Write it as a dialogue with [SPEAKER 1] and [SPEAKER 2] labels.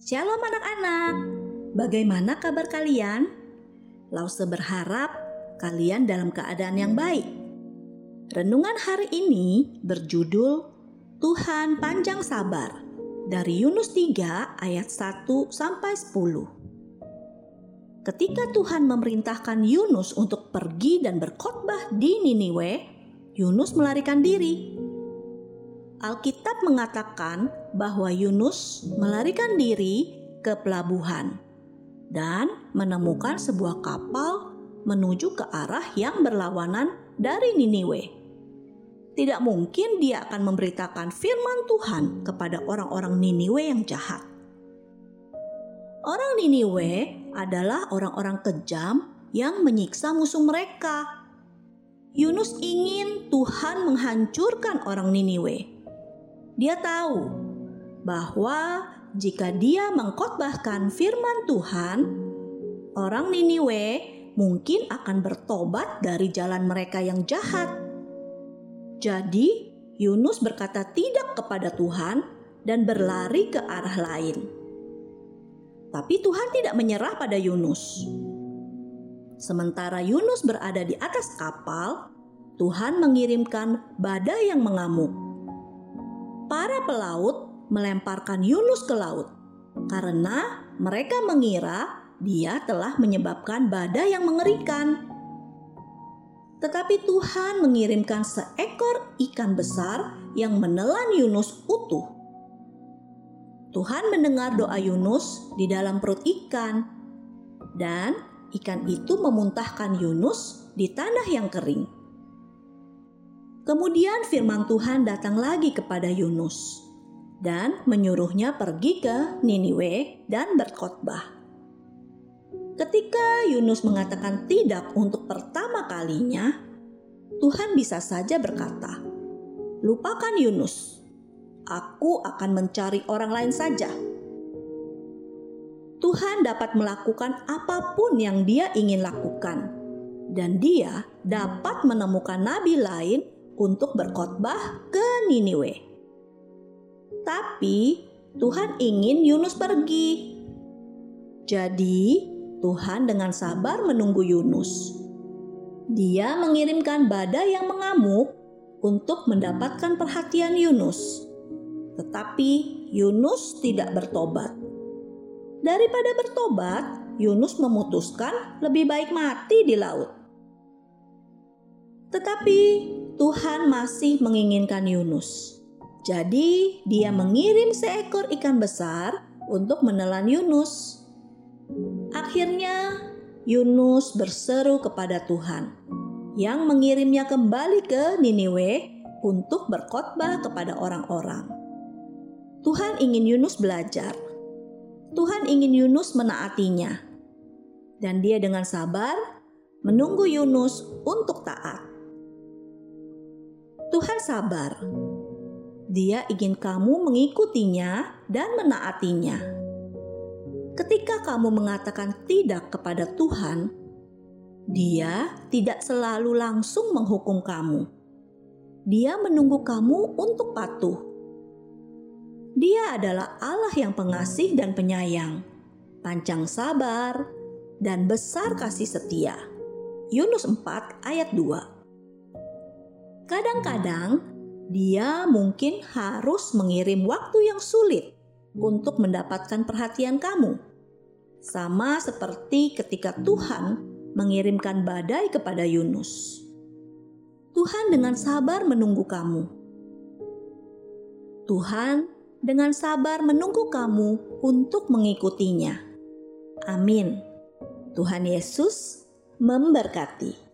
[SPEAKER 1] Shalom anak-anak, bagaimana kabar kalian? Lause berharap kalian dalam keadaan yang baik. Renungan hari ini berjudul Tuhan Panjang Sabar dari Yunus 3 ayat 1 sampai 10. Ketika Tuhan memerintahkan Yunus untuk pergi dan berkhotbah di Niniwe, Yunus melarikan diri Alkitab mengatakan bahwa Yunus melarikan diri ke pelabuhan dan menemukan sebuah kapal menuju ke arah yang berlawanan dari Niniwe. Tidak mungkin dia akan memberitakan firman Tuhan kepada orang-orang Niniwe yang jahat. Orang Niniwe adalah orang-orang kejam yang menyiksa musuh mereka. Yunus ingin Tuhan menghancurkan orang Niniwe dia tahu bahwa jika dia mengkhotbahkan firman Tuhan, orang Niniwe mungkin akan bertobat dari jalan mereka yang jahat. Jadi, Yunus berkata tidak kepada Tuhan dan berlari ke arah lain. Tapi Tuhan tidak menyerah pada Yunus. Sementara Yunus berada di atas kapal, Tuhan mengirimkan badai yang mengamuk para pelaut melemparkan Yunus ke laut karena mereka mengira dia telah menyebabkan badai yang mengerikan. Tetapi Tuhan mengirimkan seekor ikan besar yang menelan Yunus utuh. Tuhan mendengar doa Yunus di dalam perut ikan, dan ikan itu memuntahkan Yunus di tanah yang kering. Kemudian firman Tuhan datang lagi kepada Yunus dan menyuruhnya pergi ke Niniwe dan berkhotbah. Ketika Yunus mengatakan tidak untuk pertama kalinya, Tuhan bisa saja berkata, "Lupakan Yunus, aku akan mencari orang lain saja." Tuhan dapat melakukan apa pun yang Dia ingin lakukan, dan Dia dapat menemukan nabi lain untuk berkhotbah ke Niniwe. Tapi Tuhan ingin Yunus pergi. Jadi, Tuhan dengan sabar menunggu Yunus. Dia mengirimkan badai yang mengamuk untuk mendapatkan perhatian Yunus. Tetapi Yunus tidak bertobat. Daripada bertobat, Yunus memutuskan lebih baik mati di laut. Tetapi Tuhan masih menginginkan Yunus. Jadi, Dia mengirim seekor ikan besar untuk menelan Yunus. Akhirnya, Yunus berseru kepada Tuhan yang mengirimnya kembali ke Niniwe untuk berkhotbah kepada orang-orang. Tuhan ingin Yunus belajar. Tuhan ingin Yunus menaatinya. Dan dia dengan sabar menunggu Yunus untuk taat. Tuhan sabar. Dia ingin kamu mengikutinya dan menaatinya. Ketika kamu mengatakan tidak kepada Tuhan, Dia tidak selalu langsung menghukum kamu. Dia menunggu kamu untuk patuh. Dia adalah Allah yang pengasih dan penyayang, panjang sabar, dan besar kasih setia. Yunus 4 ayat 2 Kadang-kadang dia mungkin harus mengirim waktu yang sulit untuk mendapatkan perhatian kamu. Sama seperti ketika Tuhan mengirimkan badai kepada Yunus. Tuhan dengan sabar menunggu kamu. Tuhan dengan sabar menunggu kamu untuk mengikutinya. Amin. Tuhan Yesus memberkati.